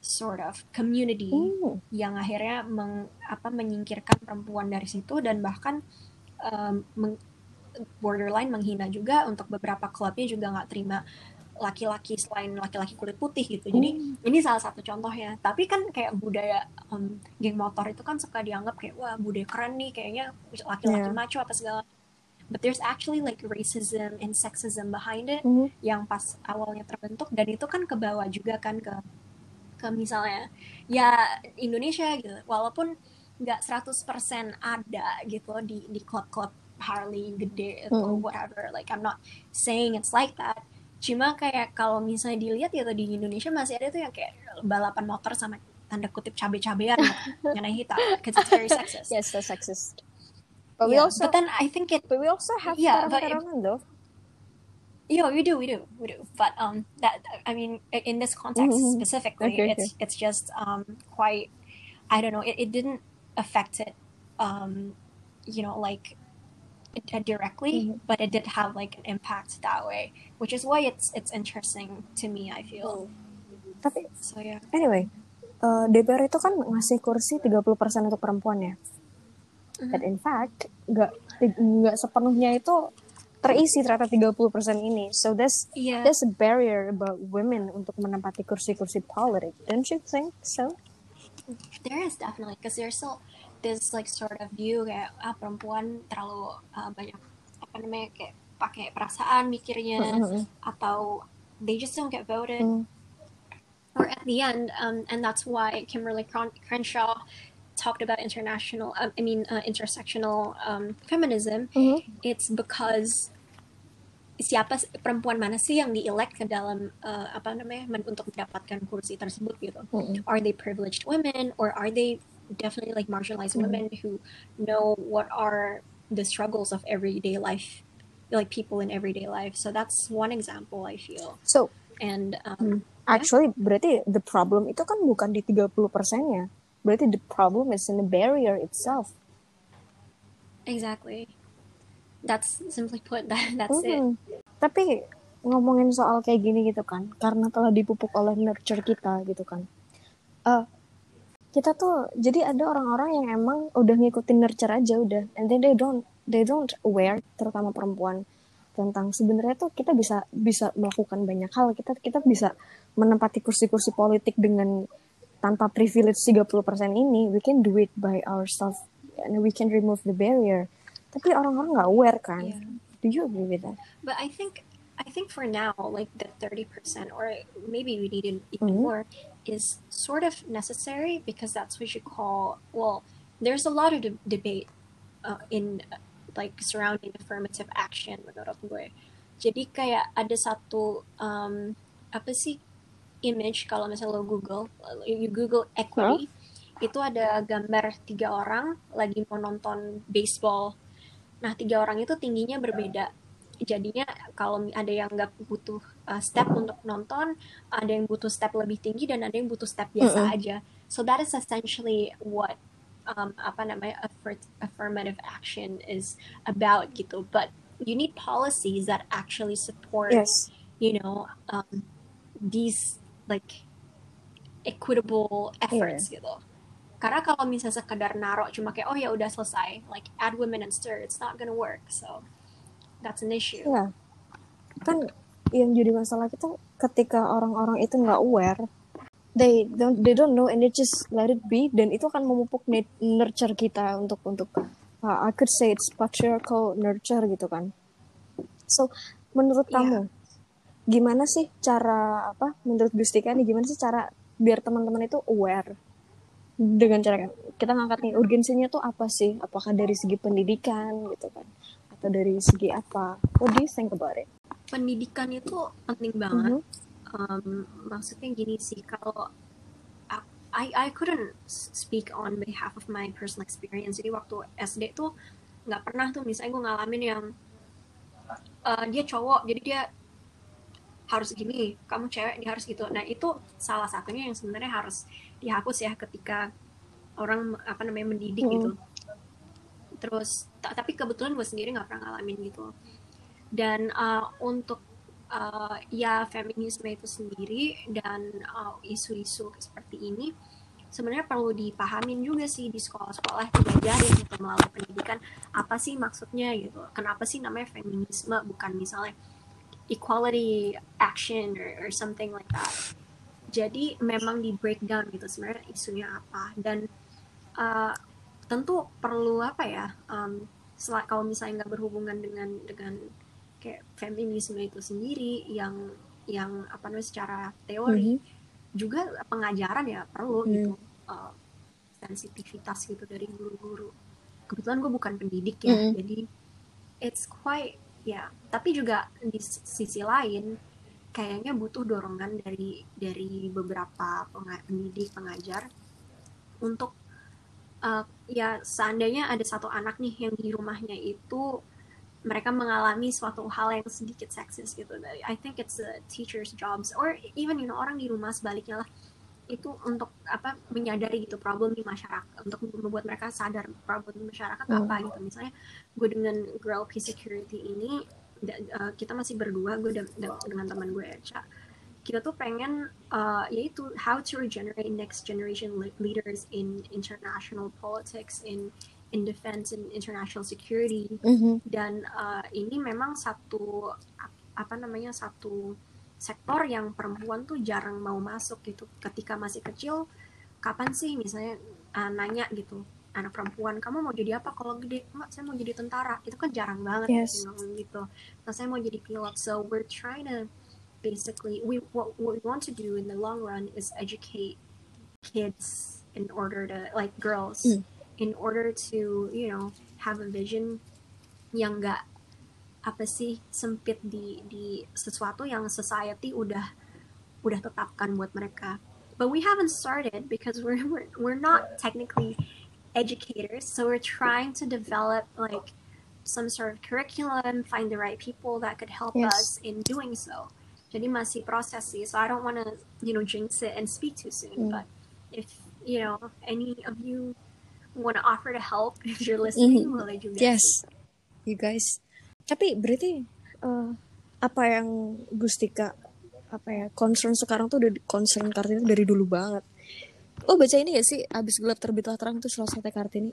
sort of community Mm. yang akhirnya meng, apa menyingkirkan perempuan dari situ dan bahkan um, meng- borderline menghina juga untuk beberapa klubnya juga nggak terima laki-laki selain laki-laki kulit putih gitu. Jadi ini salah satu contohnya. Tapi kan kayak budaya um, geng motor itu kan suka dianggap kayak wah budaya keren nih kayaknya laki-laki Yeah. maco apa segala. But there's actually like racism and sexism behind it Mhm. yang pas awalnya terbentuk dan itu kan ke bawah juga kan ke ke misalnya ya Indonesia gitu. Walaupun nggak 100% ada gitu di di klub-klub Harley gede atau Mm. whatever. Like I'm not saying it's like that. Cuma kayak kalau misalnya dilihat ya di Indonesia masih ada tuh yang kayak balapan motor sama tanda kutip cabe-cabean gitu, yang hitam because it's very sexist. Yes, that's sexist. But we Yeah, also but then I think it but we also have Yeah, but it- though. Yeah, we do, we do, we do. But um, that I mean, in this context Mhm. specifically, Okay, it's it's just um quite, I don't know, it, it didn't affect it, um, you know, like directly, Mhm. but it did have like an impact that way, which is why it's it's interesting to me. I feel Tapi so. Yeah. anyway, eh, DPR itu kan ngasih kursi 30% untuk perempuan ya. Mhm. But in fact, nggak nggak sepenuhnya itu terisi ternyata 30% ini. So that's Yeah. there's a barrier about women untuk menempati kursi-kursi politik. Don't you think so? There is definitely because there's still this like sort of view kayak ah perempuan terlalu uh, banyak apa namanya kayak pakai perasaan mikirnya Mhm. atau they just don't get voted Mm. or at the end um, and that's why Kimberly Crenshaw talked about international um, I mean uh, intersectional um, feminism Mhm. it's because siapa perempuan mana sih yang di-elect ke dalam uh, apa namanya men- untuk mendapatkan kursi tersebut gitu Mm-mm. are they privileged women or are they definitely like marginalized Mhm. women who know what are the struggles of everyday life like people in everyday life so that's one example I feel So and um, actually berarti the problem itu kan bukan di 30 persennya. Berarti the problem is in the barrier itself. exactly that's simply put that that's it Mhm. Tapi ngomongin soal kayak gini gitu kan, karena telah dipupuk oleh nurture kita gitu kan. Eh kita tuh jadi ada orang-orang yang emang udah ngikutin nurture aja udah, and then they don't they don't aware terutama perempuan tentang sebenarnya tuh kita bisa bisa melakukan banyak hal kita kita bisa menempati kursi-kursi politik dengan tanpa privilege 30% ini we can do it by ourselves and we can remove the barrier tapi orang-orang nggak aware kan Yeah. do you agree with that But I think I think for now, like the thirty percent, or maybe we need even Mhm. more, is sort of necessary because that's what you call. Well, there's a lot of de- debate uh, in uh, like surrounding affirmative action menurut gue. Jadi kayak ada satu um, apa sih image kalau misalnya lo Google, you Google equity, itu ada gambar tiga orang lagi mau nonton baseball. Nah tiga orang itu tingginya berbeda jadinya kalau ada yang nggak butuh uh, step untuk nonton ada yang butuh step lebih tinggi dan ada yang butuh step biasa Mm-mm. aja. So that is essentially what um, apa namanya affirm- affirmative action is about gitu. But you need policies that actually support yes. you know um, these like equitable efforts gitu. Karena kalau misalnya sekedar narok cuma kayak oh ya udah selesai like add women and stir it's not gonna work. So that's an issue. Iya. Kan yang jadi masalah kita ketika orang-orang itu nggak aware, they don't they don't know and they just let it be dan itu akan memupuk nurture kita untuk untuk uh, I could say it's patriarchal nurture gitu kan. So menurut Iya. kamu gimana sih cara apa menurut Gustika nih gimana sih cara biar teman-teman itu aware dengan cara kita ngangkat nih urgensinya tuh apa sih apakah dari segi pendidikan gitu kan atau dari segi apa? What do you think about it? Pendidikan itu penting banget. Mhm. um, maksudnya gini sih kalau I I couldn't speak on behalf of my personal experience. Jadi waktu SD tuh nggak pernah tuh misalnya gue ngalamin yang uh, dia cowok jadi dia harus gini kamu cewek dia harus gitu. Nah itu salah satunya yang sebenarnya harus dihapus ya ketika orang apa namanya mendidik Hmm. gitu terus ta- tapi kebetulan gue sendiri nggak pernah ngalamin gitu. Dan uh, untuk uh, ya feminisme itu sendiri dan uh, isu-isu seperti ini sebenarnya perlu dipahamin juga sih di sekolah-sekolah diajarin gitu melalui pendidikan apa sih maksudnya gitu kenapa sih namanya feminisme bukan misalnya equality action or, or something like that. Jadi memang di breakdown gitu sebenarnya isunya apa. Dan uh, tentu perlu apa ya um, sel- kalau misalnya nggak berhubungan dengan dengan kayak feminisme itu sendiri yang yang apa namanya secara teori Mhm. juga pengajaran ya perlu Hmm. gitu uh, sensitivitas gitu dari guru-guru kebetulan gue bukan pendidik ya Mhm. jadi it's quite ya tapi juga di sisi lain kayaknya butuh dorongan dari dari beberapa penga- pendidik pengajar untuk uh, ya seandainya ada satu anak nih yang di rumahnya itu mereka mengalami suatu hal yang sedikit seksis gitu. I think it's a teacher's jobs or even you know orang di rumah sebaliknya lah itu untuk apa menyadari gitu problem di masyarakat untuk membuat mereka sadar problem di masyarakat Hmm. apa gitu misalnya gue dengan girl peace security ini uh, kita masih berdua gue dengan teman gue Echa kita tuh pengen uh, yaitu how to regenerate next generation le- leaders in international politics in in defense and international security. Mhm. dan uh, ini memang satu ap- apa namanya satu sektor yang perempuan tuh jarang mau masuk gitu. Ketika masih kecil kapan sih misalnya uh, nanya gitu anak perempuan kamu mau jadi apa? Kalau gede Mak, saya mau jadi tentara. Itu kan jarang banget Yes. gitu. Nah saya mau jadi pilot. So we're trying to basically we what, what we want to do in the long run is educate kids in order to like girls Mm. in order to you know have a vision yang enggak apa sih sempit di di sesuatu yang society udah udah tetapkan buat mereka but we haven't started because we're we're, we're not technically educators so we're trying to develop like some sort of curriculum find the right people that could help Yes. us in doing so jadi masih proses sih so I don't want to you know jinx it and speak too soon Mm. but if you know any of you want to offer to help if you're listening Mhm. boleh juga Yes, you guys. Tapi berarti eh, apa yang Gustika apa ya concern sekarang tuh udah concern Kartini dari dulu banget. Oh baca ini gak sih abis gelap terbitlah terang tuh selesai Kartini?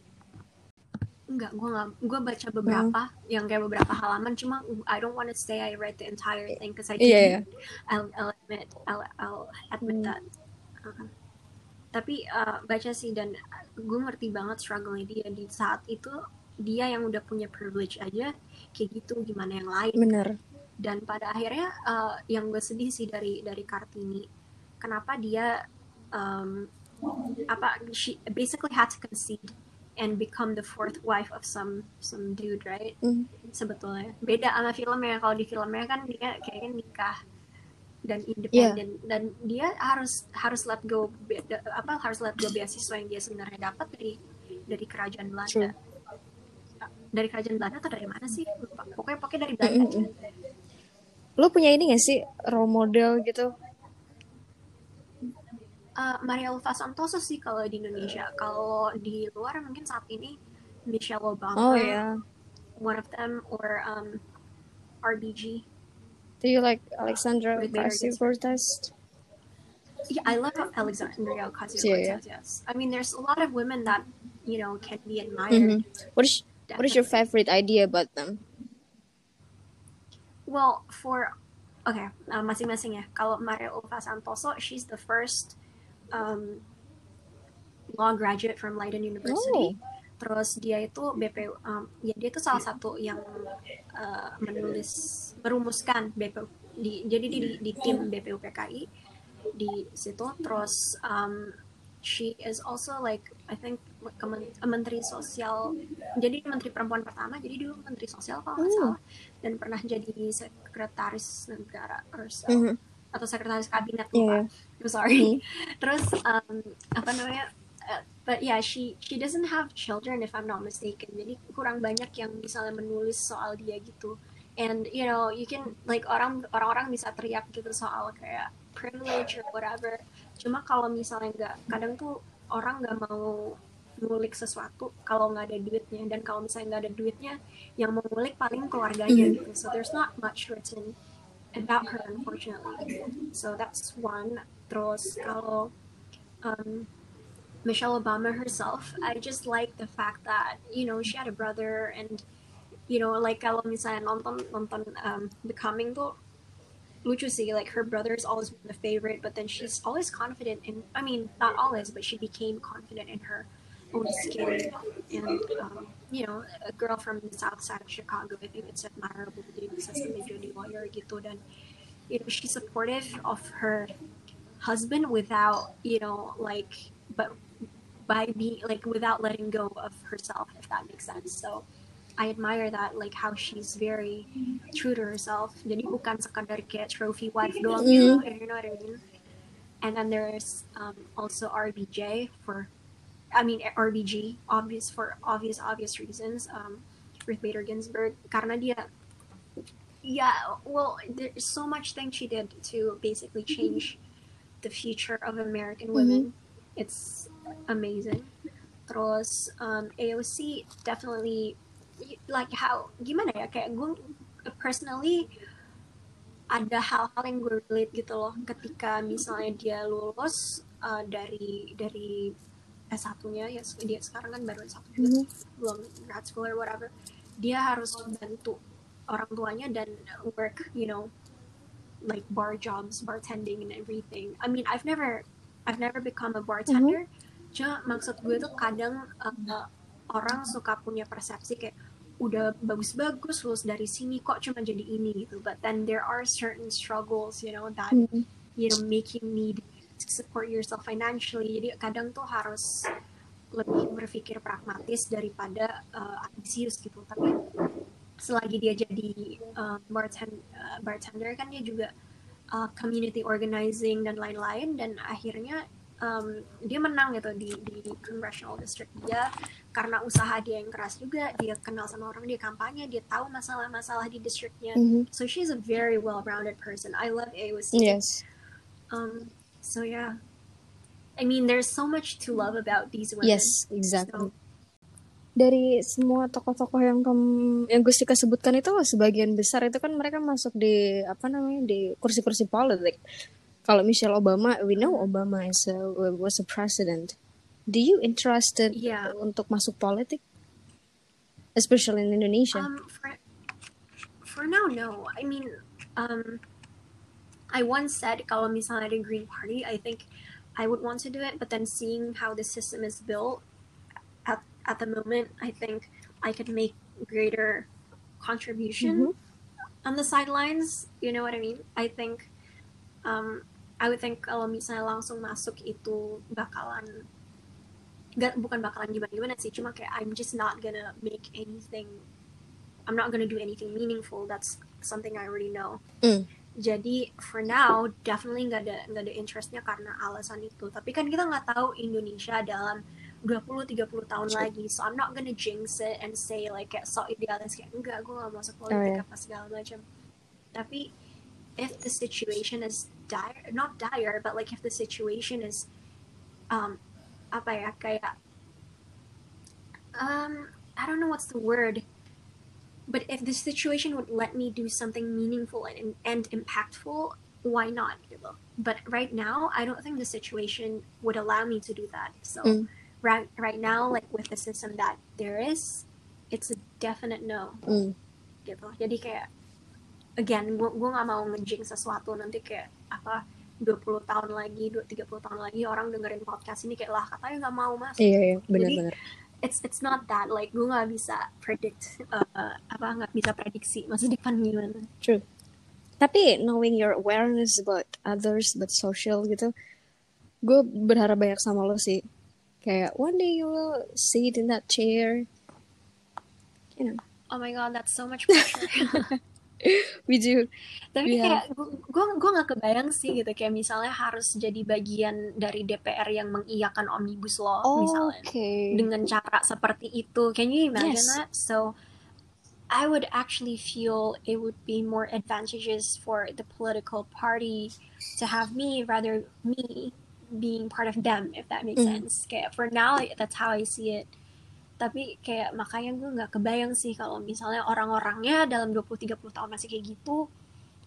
Enggak, gue nggak, gue baca beberapa yang kayak beberapa halaman. Cuma I don't want to say I read the entire thing because I iya. didn't. I'll, I'll admit, I'll, I'll admit Hmm. that. Uh-uh. Tapi uh, baca sih dan gue ngerti banget struggle dia di saat itu dia yang udah punya privilege aja kayak gitu gimana yang lain Bener. dan pada akhirnya uh, yang gue sedih sih dari dari kartini kenapa dia um, apa she basically had to concede and become the fourth wife of some some dude right? Mm. sebetulnya. Beda sama filmnya. Kalau di filmnya kan dia kayaknya nikah dan independen. Dan dia harus harus let go apa harus let go beasiswa yang dia sebenarnya dapat dari dari kerajaan Belanda. Dari kerajaan Belanda atau dari mana sih? Lupa. Pokoknya pokoknya dari Belanda. Mm, mm, mm. Lo punya ini gak sih? Role model gitu? Uh, Maria Ulfa Santoso sih kalau di Indonesia kalau di luar mungkin saat ini Michelle Obama Oh ya. one of them or um, RBG Do you like Alexandra Ocasio-Cortez? Yeah, I love Alexandria Ocasio-Cortez. Yeah, yeah. Yes, I mean, there's a lot of women that you know can be admired. Mhm. What is What is your favorite idea about them? Well, for okay, uh, masing-masing ya. Kalau Maria Ulfa Santoso, she's the first um, law graduate from Leiden University. Oh. Terus dia itu BP, um, ya dia itu salah satu yang uh, menulis, merumuskan BP, di, jadi di, di tim BPUPKI di situ. Terus um, she is also like I think menteri sosial, jadi menteri perempuan pertama. Jadi dulu menteri sosial kalau nggak Hmm. salah dan pernah jadi sekretaris negara or so, Mhm. Atau sekretaris kabinet Iya, lupa. I'm sorry. Terus um, apa namanya? uh, but yeah, she she doesn't have children if I'm not mistaken. Jadi kurang banyak yang misalnya menulis soal dia gitu. And you know, you can like orang orang-orang bisa teriak gitu soal kayak privilege or whatever. Cuma kalau misalnya nggak, kadang tuh orang nggak mau ngulik sesuatu kalau nggak ada duitnya dan kalau misalnya nggak ada duitnya yang mau ngulik paling keluarganya Mhm. gitu so there's not much written about her unfortunately. So that's one. Terus kalau um, Michelle Obama herself, I just like the fact that you know she had a brother and you know like kalau misalnya nonton nonton um, The Coming tuh lucu sih like her brother's always been the favorite but then she's always confident in I mean not always but she became confident in her own skin and um, you know a girl from the south side of Chicago I think it's admirable dia bisa sampai jadi lawyer gitu dan you know she's supportive of her husband without you know like but by being like without letting go of herself if that makes sense. So I admire that like how she's very true to herself. Jadi bukan sekadar kayak trophy wife doang gitu you know what I mean? And then there's um, also RBJ for I mean RBG obvious for obvious obvious reasons um, Ruth Bader Ginsburg karena dia. Yeah well there's so much thing she did to basically change the future of American women. It's amazing. Terus um, AOC definitely like how gimana ya? Kayak gue personally ada hal-hal yang gue relate gitu loh. Ketika misalnya dia lulus uh, dari dari S1-nya ya dia sekarang kan baru S1 juga. Mhm. belum grad school or whatever. Dia harus bantu orang tuanya dan work you know like bar jobs bartending and everything. I mean I've never I've never become a bartender. Cuma maksud gue tuh kadang uh, orang suka punya persepsi kayak udah bagus-bagus lulus dari sini kok cuma jadi ini gitu. But then there are certain struggles you know that Mhm. you know need to support yourself financially. Jadi kadang tuh harus lebih berpikir pragmatis daripada uh, ambisius gitu. Tapi selagi dia jadi uh, bartend- uh, bartender kan dia juga uh, community organizing dan lain-lain. Dan akhirnya um, dia menang gitu di di congressional district dia. Karena usaha dia yang keras juga. Dia kenal sama orang dia kampanye dia tahu masalah-masalah di districtnya. Mhm. so she's a very well-rounded person. I love AOC Yes. um so yeah I mean there's so much to love about these women Yes, exactly. So, Dari semua tokoh-tokoh yang kamu yang Gustika sebutkan itu sebagian besar itu kan mereka masuk di apa namanya di kursi-kursi politik. Kalau Michelle Obama, we know Obama is a, was a president. Do you interested Yeah. untuk masuk politik? Especially in Indonesia. Um, for for now, no. I mean, um, I once said kalau misalnya ada Green Party, I think I would want to do it. But then seeing how the system is built at at the moment, I think I could make greater contribution on the sidelines. You know what I mean? I think um, I would think kalau misalnya langsung masuk itu bakalan gak, bukan bakalan gimana-gimana sih cuma kayak I'm just not gonna make anything I'm not gonna do anything meaningful that's something I already know Mm. Jadi for now definitely nggak ada nggak ada interestnya karena alasan itu. Tapi kan kita nggak tahu Indonesia dalam 20-30 tahun lagi. So I'm not gonna jinx it and say like kayak so idealis kayak enggak gue gak masuk politik Oh, yeah. apa segala macam. Tapi if the situation is dire not dire but like if the situation is um apa ya kayak um I don't know what's the word but if the situation would let me do something meaningful and, and impactful why not gitu. but right now I don't think the situation would allow me to do that so Mm. right right now like with the system that there is it's a definite no Mm. gitu jadi kayak again gue gue nggak mau ngejing sesuatu nanti kayak apa 20 tahun lagi 20 30 tahun lagi orang dengerin podcast ini kayak lah katanya nggak mau mas Iya, iya, benar-benar. It's it's not that like gue nggak bisa predict uh, apa nggak bisa prediksi masa depan gimana True. Tapi knowing your awareness about others, about social gitu, gue berharap banyak sama lo sih. Kayak one day you will sit in that chair. You know, oh my god that's so much pressure you. tapi Iya. kayak gue gue nggak kebayang sih gitu kayak misalnya harus jadi bagian dari DPR yang mengiyakan omnibus law misalnya Okay. dengan cara seperti itu. Can you imagine Yes. that? So I would actually feel it would be more advantageous for the political party to have me rather me being part of them if that makes Mm. sense. Kayak for now that's how I see it. Tapi kayak makanya gue nggak kebayang sih kalau misalnya orang-orangnya dalam 20-30 tahun masih kayak gitu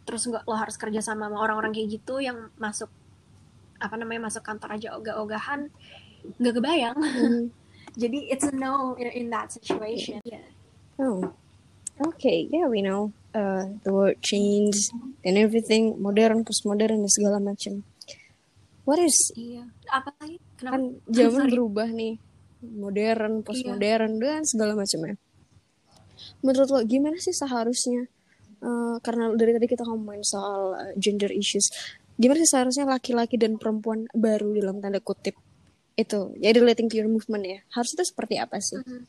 terus nggak lo harus kerja sama sama orang-orang kayak gitu yang masuk apa namanya masuk kantor aja ogah-ogahan nggak kebayang Mhm. jadi it's a no in, in that situation. Yeah. Oh, okay. Yeah, we know uh, the word change and everything, modern, postmodern, dan segala macam. What is Iya. Apa lagi? Kenapa? kan zaman berubah nih, modern, postmodern, dan segala macamnya. Menurut lo gimana sih seharusnya? eh, karena dari tadi kita ngomongin soal eh, gender issues, gimana sih seharusnya laki-laki dan perempuan baru dalam tanda kutip itu, ya relating to your movement ya, harus itu seperti apa sih? Mhm.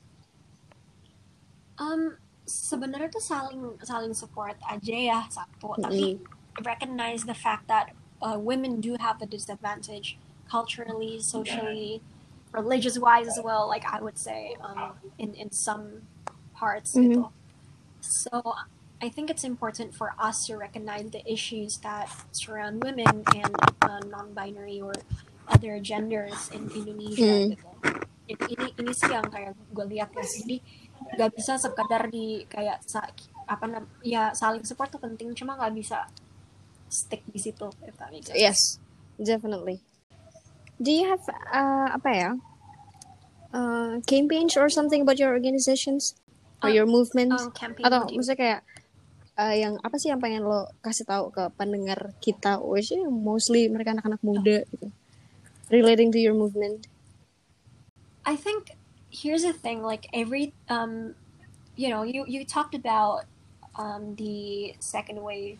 Um, sebenarnya tuh saling saling support aja ya satu, tapi recognize the fact that uh, women do have the disadvantage culturally, socially, religious wise as well. Like I would say, um, in in some parts Mhm. So I think it's important for us to recognize the issues that surround women and uh, non-binary or other genders in Indonesia Hmm. gitu. Ini, ini ini sih yang kayak gue lihat ya. Jadi nggak bisa sekadar di kayak sa- apa ya saling support tuh penting cuma nggak bisa stick di situ if that makes sense. Yes, definitely. Do you have uh, apa ya? Uh, campaigns or something about your organizations or Uh, your movements? Um, campaign Atau what do you- maksudnya kayak uh, yang apa sih yang pengen lo kasih tahu ke pendengar kita? Which is mostly mereka anak-anak muda gitu. Relating to your movement. I think here's the thing like every um you know you you talked about um the second wave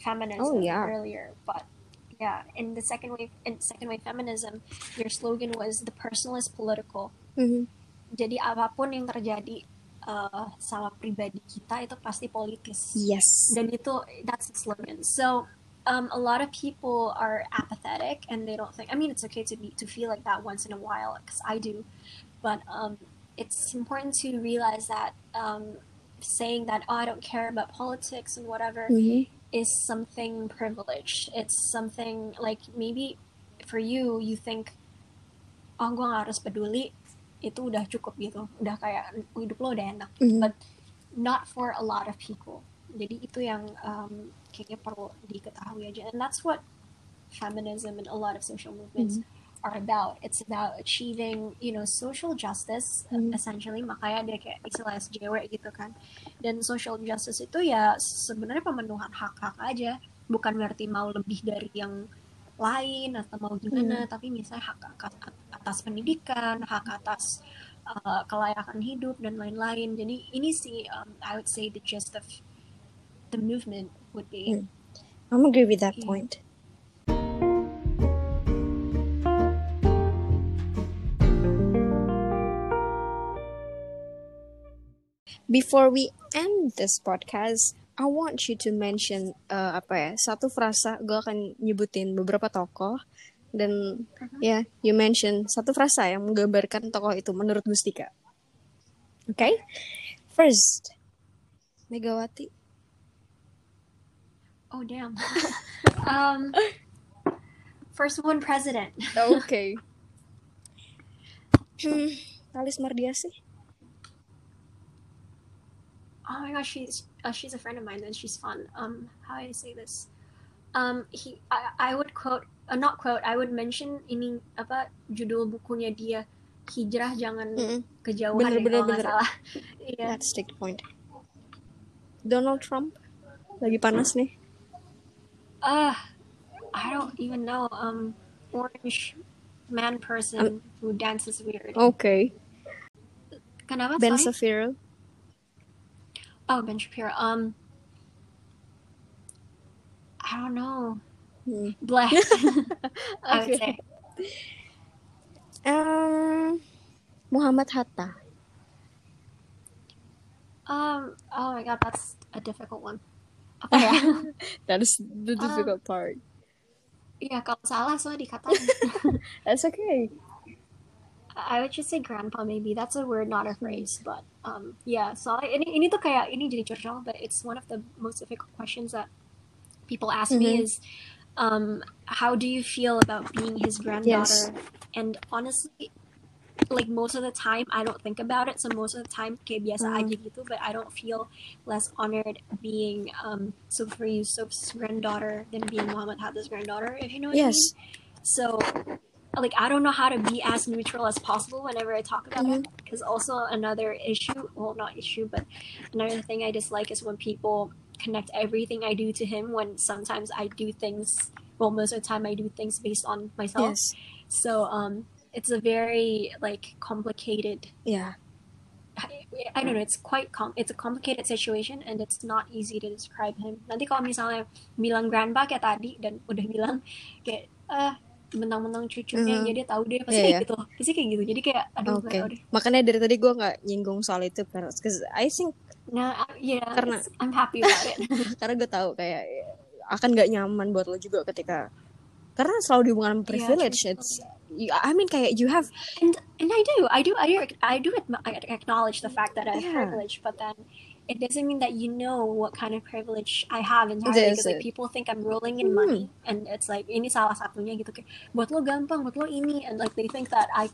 feminism Oh, yeah. earlier but yeah in the second wave in second wave feminism your slogan was the personal is political Mhm. jadi apapun yang terjadi uh, sama pribadi kita itu pasti politis Yes. dan itu that's the slogan so um, a lot of people are apathetic and they don't think i mean it's okay to be to feel like that once in a while because i do but um, it's important to realize that um, saying that oh i don't care about politics and whatever Mhm. Is something privileged. It's something like maybe for you you think oh gue gak harus peduli. Itu udah cukup gitu. Udah kayak hidup lo udah enak. Mhm. but not for a lot of people. Jadi itu yang um, kayaknya perlu diketahui aja. And that's what feminism and a lot of social movements are about it's about achieving you know social justice Mhm. essentially makanya dia kayak istilah SJW gitu kan dan social justice itu ya sebenarnya pemenuhan hak-hak aja bukan berarti mau lebih dari yang lain atau mau gimana tapi misalnya hak hak atas pendidikan hak atas uh, kelayakan hidup dan lain-lain jadi ini sih um, I would say the gist of the movement would be Hmm. I'm agree with that Yeah. point. Before we end this podcast, I want you to mention uh, apa ya satu frasa gue akan nyebutin beberapa tokoh dan ya you mention satu frasa yang menggambarkan tokoh itu menurut Gustika. Oke, okay? first Megawati. Oh damn. um, first one president. Oke. Okay. Hmm, Alis Mardiasi. Oh my gosh, she's uh, she's a friend of mine and she's fun. Um, how do I say this? Um, he I, I would quote uh, not quote I would mention ini apa judul bukunya dia hijrah jangan mm -hmm. kejauhan bener, ya, bener, bener. salah. yeah. That's the point. Donald Trump lagi panas nih. Uh, I don't even know. Um, orange man person um, who dances weird. Okay. Kenapa? Ben sorry? Oh, Ben Shapiro. Um, I don't know. Hmm. Black. I would Okay. say. Um, Muhammad Hatta. Um. Oh my god, that's a difficult one. Ya? That is the Um, difficult part. Iya, kalau salah soalnya dikatain. That's okay. I would just say grandpa maybe. That's a word, not a phrase. But um, yeah. So ini ini tuh kayak ini jadi curcol, but it's one of the most difficult questions that people ask me Mhm. is, um, how do you feel about being his granddaughter? Yes. And honestly, like most of the time, I don't think about it. So most of the time, kayak biasa Hmm. aja gitu. But I don't feel less honored being um Sufri Yusuf's granddaughter than being Muhammad Hatta's granddaughter. If you know what I mean. Yes. So, like, I don't know how to be as neutral as possible whenever I talk about it. Because also another issue, well, not issue, but another thing I dislike is when people connect everything I do to him. When sometimes I do things, well, most of the time I do things based on myself. Yes. So, um, it's a very like complicated. Yeah. I, I don't know. It's quite com. It's a complicated situation, and it's not easy to describe him. Nanti kalau misalnya bilang grandpa kayak tadi dan udah bilang kayak ah mentang-mentang cucunya, Mhm. ya dia tahu deh pasti Iya, kayak iya. gitu. Pasti kayak gitu. Jadi kayak aduh gak deh. Makanya dari tadi gue nggak nyinggung soal itu karena, I think Nah, I- yeah, Karena- I'm happy about it. karena gue tahu kayak akan nggak nyaman buat lo juga ketika karena selalu dihubungkan Iya, privilege. true. It's, you- I mean kayak you have and and I do, I do, I do, I do acknowledge the fact that I have Yeah. privilege, but then it doesn't mean that you know what kind of privilege I have entirely. Because like people think I'm rolling in Hmm. money, and it's like ini salah satunya gitu kayak buat lo gampang, buat lo ini, and like they think that I,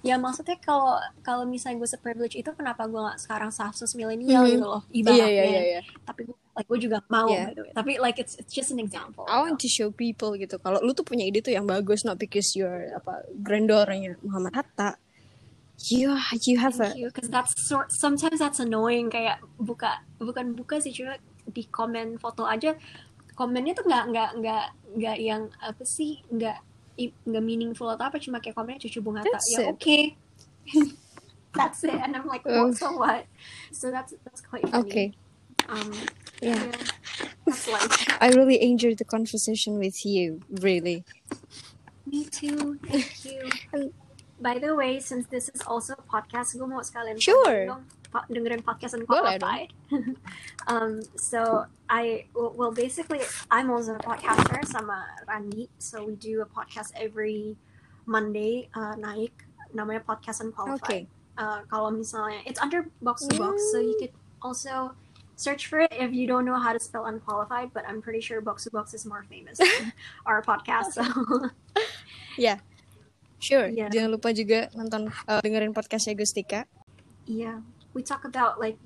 ya maksudnya kalau kalau misalnya gue se-privilege itu kenapa gue nggak sekarang status milenial Mhm. gitu loh, iya ibaratnya. iya iya iya. Tapi like gue juga mau Yeah. by the way. Tapi like it's it's just an example. I want to show people gitu kalau lu tuh punya ide tuh yang bagus not because you're apa granddaughternya Muhammad Hatta you you have a Thank you, because that's sort. Sometimes that's annoying. Kayak buka, bukan buka sih cuma di komen foto aja. Komennya tuh nggak nggak nggak nggak yang apa sih nggak nggak meaningful atau apa cuma kayak komennya cucu bunga That's ya it. oke that's it and I'm like Oh. well, so what so that's that's quite funny okay um yeah yeah that's life I really enjoyed the conversation with you really me too thank you And- by the way since this is also a podcast gue mau sekalian Sure. dong dengerin podcast Boleh unqualified um so I well basically I'm also a podcaster sama Randi. So we do a podcast every Monday uh, naik. Namanya podcast okay. Unqualified uh, kalau misalnya it's under box to box. So you could also search for it if you don't know how to spell unqualified but I'm pretty sure box to box is more famous than our podcast so sure Yeah. jangan lupa juga nonton uh, dengerin podcastnya Gustika yeah we talk about like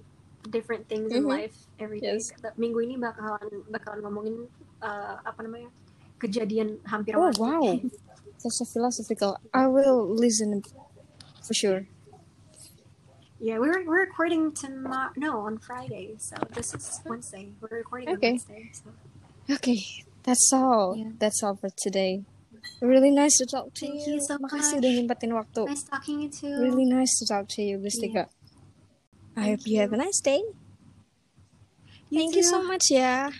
different things in Mhm. life every day Yes. minggu ini bakalan bakalan ngomongin uh, apa namanya kejadian hampir oh wow that's a philosophical I will listen for sure Yeah, we're we're recording tomorrow. No, on Friday. So this is Wednesday. We're recording Okay. on Wednesday. So okay that's all Yeah. that's all for today really nice to talk to Thank you you so makasih much. udah nyempetin waktu nice talking you too. really nice to talk to you Gustika I hope Thank you have a you. nice day You Thank you so too. much ya.